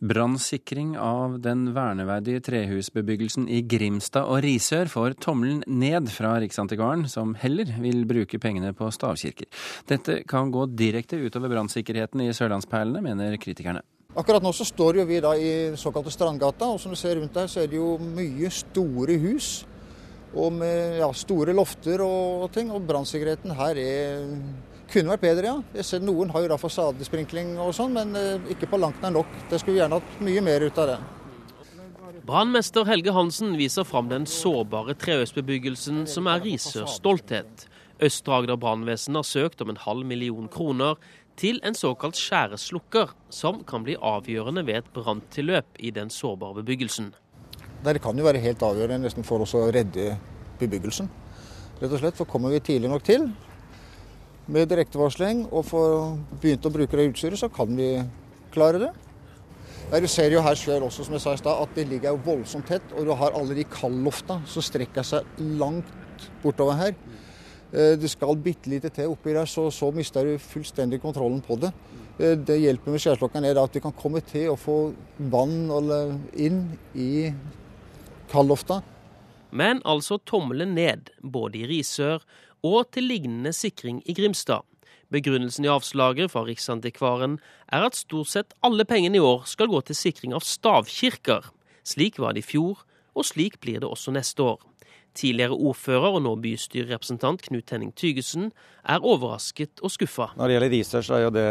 Brannsikring av den verneverdige trehusbebyggelsen i Grimstad og Risør får tommelen ned fra Riksantikvaren, som heller vil bruke pengene på stavkirker. Dette kan gå direkte utover brannsikkerheten i sørlandsperlene, mener kritikerne. Akkurat nå så står jo vi da i såkalte Strandgata, og som du ser rundt her så er det jo mye store hus. Og med ja, store lofter og ting. Og brannsikkerheten her er kunne vært bedre, ja. Jeg ser Noen har jo da fasadesprinkling og sånn, men eh, ikke på langt nær nok. Det skulle vi gjerne hatt mye mer ut av det. Brannmester Helge Hansen viser fram den sårbare trehusbebyggelsen som er Risørs stolthet. Østre Agder brannvesen har søkt om en halv million kroner til en såkalt skjæreslukker, som kan bli avgjørende ved et branntilløp i den sårbare bebyggelsen. Det kan jo være helt avgjørende nesten for oss å redde bebyggelsen. Rett og slett, for Kommer vi tidlig nok til med direktevarsling og får begynt å bruke det utstyret, så kan vi klare det. Du ser jo her selv også, som jeg sa i stad, at det ligger jo voldsomt tett. Og du har alle de kaldlofta som strekker seg langt bortover her. Eh, det skal bitte lite til oppi der, så, så mister du fullstendig kontrollen på det. Eh, det hjelper med skjærslokeren er at vi kan komme til å få vann inn i kaldlofta. Men altså tommelen ned, både i Risør og til lignende sikring i Grimstad. Begrunnelsen i avslaget fra Riksantikvaren er at stort sett alle pengene i år skal gå til sikring av stavkirker. Slik var det i fjor, og slik blir det også neste år. Tidligere ordfører og nå bystyrerepresentant Knut Henning Tygesen er overrasket og skuffa. Når det gjelder Risør, så er jo det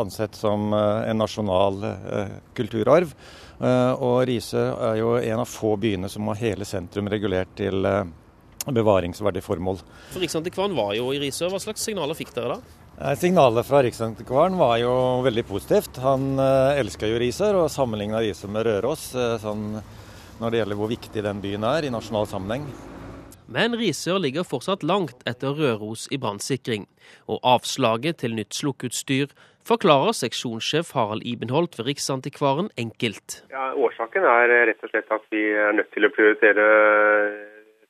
ansett som eh, en nasjonal eh, kulturarv. Eh, og Risør er jo en av få byene som har hele sentrum regulert til bevaringsverdige formål. For Riksantikvaren var jo i Risør. Hva slags signaler fikk dere da? Signalet fra Riksantikvaren var jo veldig positivt. Han elska jo Risør og sammenligna Risør med Røros. sånn når det gjelder hvor viktig den byen er i nasjonal sammenheng. Men Risør ligger fortsatt langt etter Røros i brannsikring. Og avslaget til nytt slukkeutstyr forklarer seksjonssjef Harald Ibenholt ved Riksantikvaren enkelt. Ja, årsaken er rett og slett at vi er nødt til å prioritere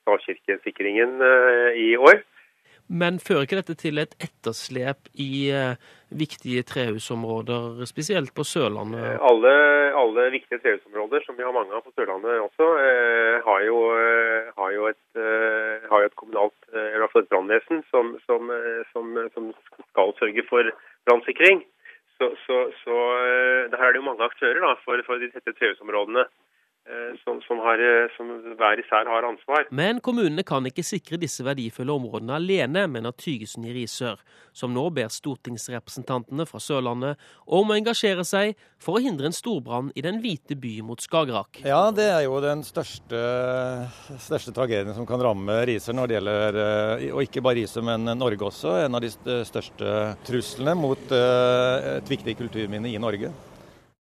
stavkirkesikringen eh, i år. Men fører ikke dette til et etterslep i uh, viktige trehusområder, spesielt på Sørlandet? Eh, alle, alle, viktige trehusområder, som vi har mange av på Sørlandet også, har, jo, har, jo, et, har jo et kommunalt, eller et brannvesen, som, som, som, som, skal sørge for brannsikring. Så, så, så her er det jo mange aktører da, for, for de tette trehusområdene. Eh, som, som, har, eh, som, hver især har ansvar. Men kommunene kan ikke sikre disse verdifulle områdene alene, mener Tygesen i Risør, som nå ber stortingsrepresentantene fra Sørlandet om å engasjere seg for å hindre en storbrann i den hvite by mot Skagerrak. Ja, det er jo den største, største tragedien som kan ramme Risør når det gjelder, eh, og ikke bare Risør, men Norge også. En av de største truslene mot et viktig kulturminne i Norge.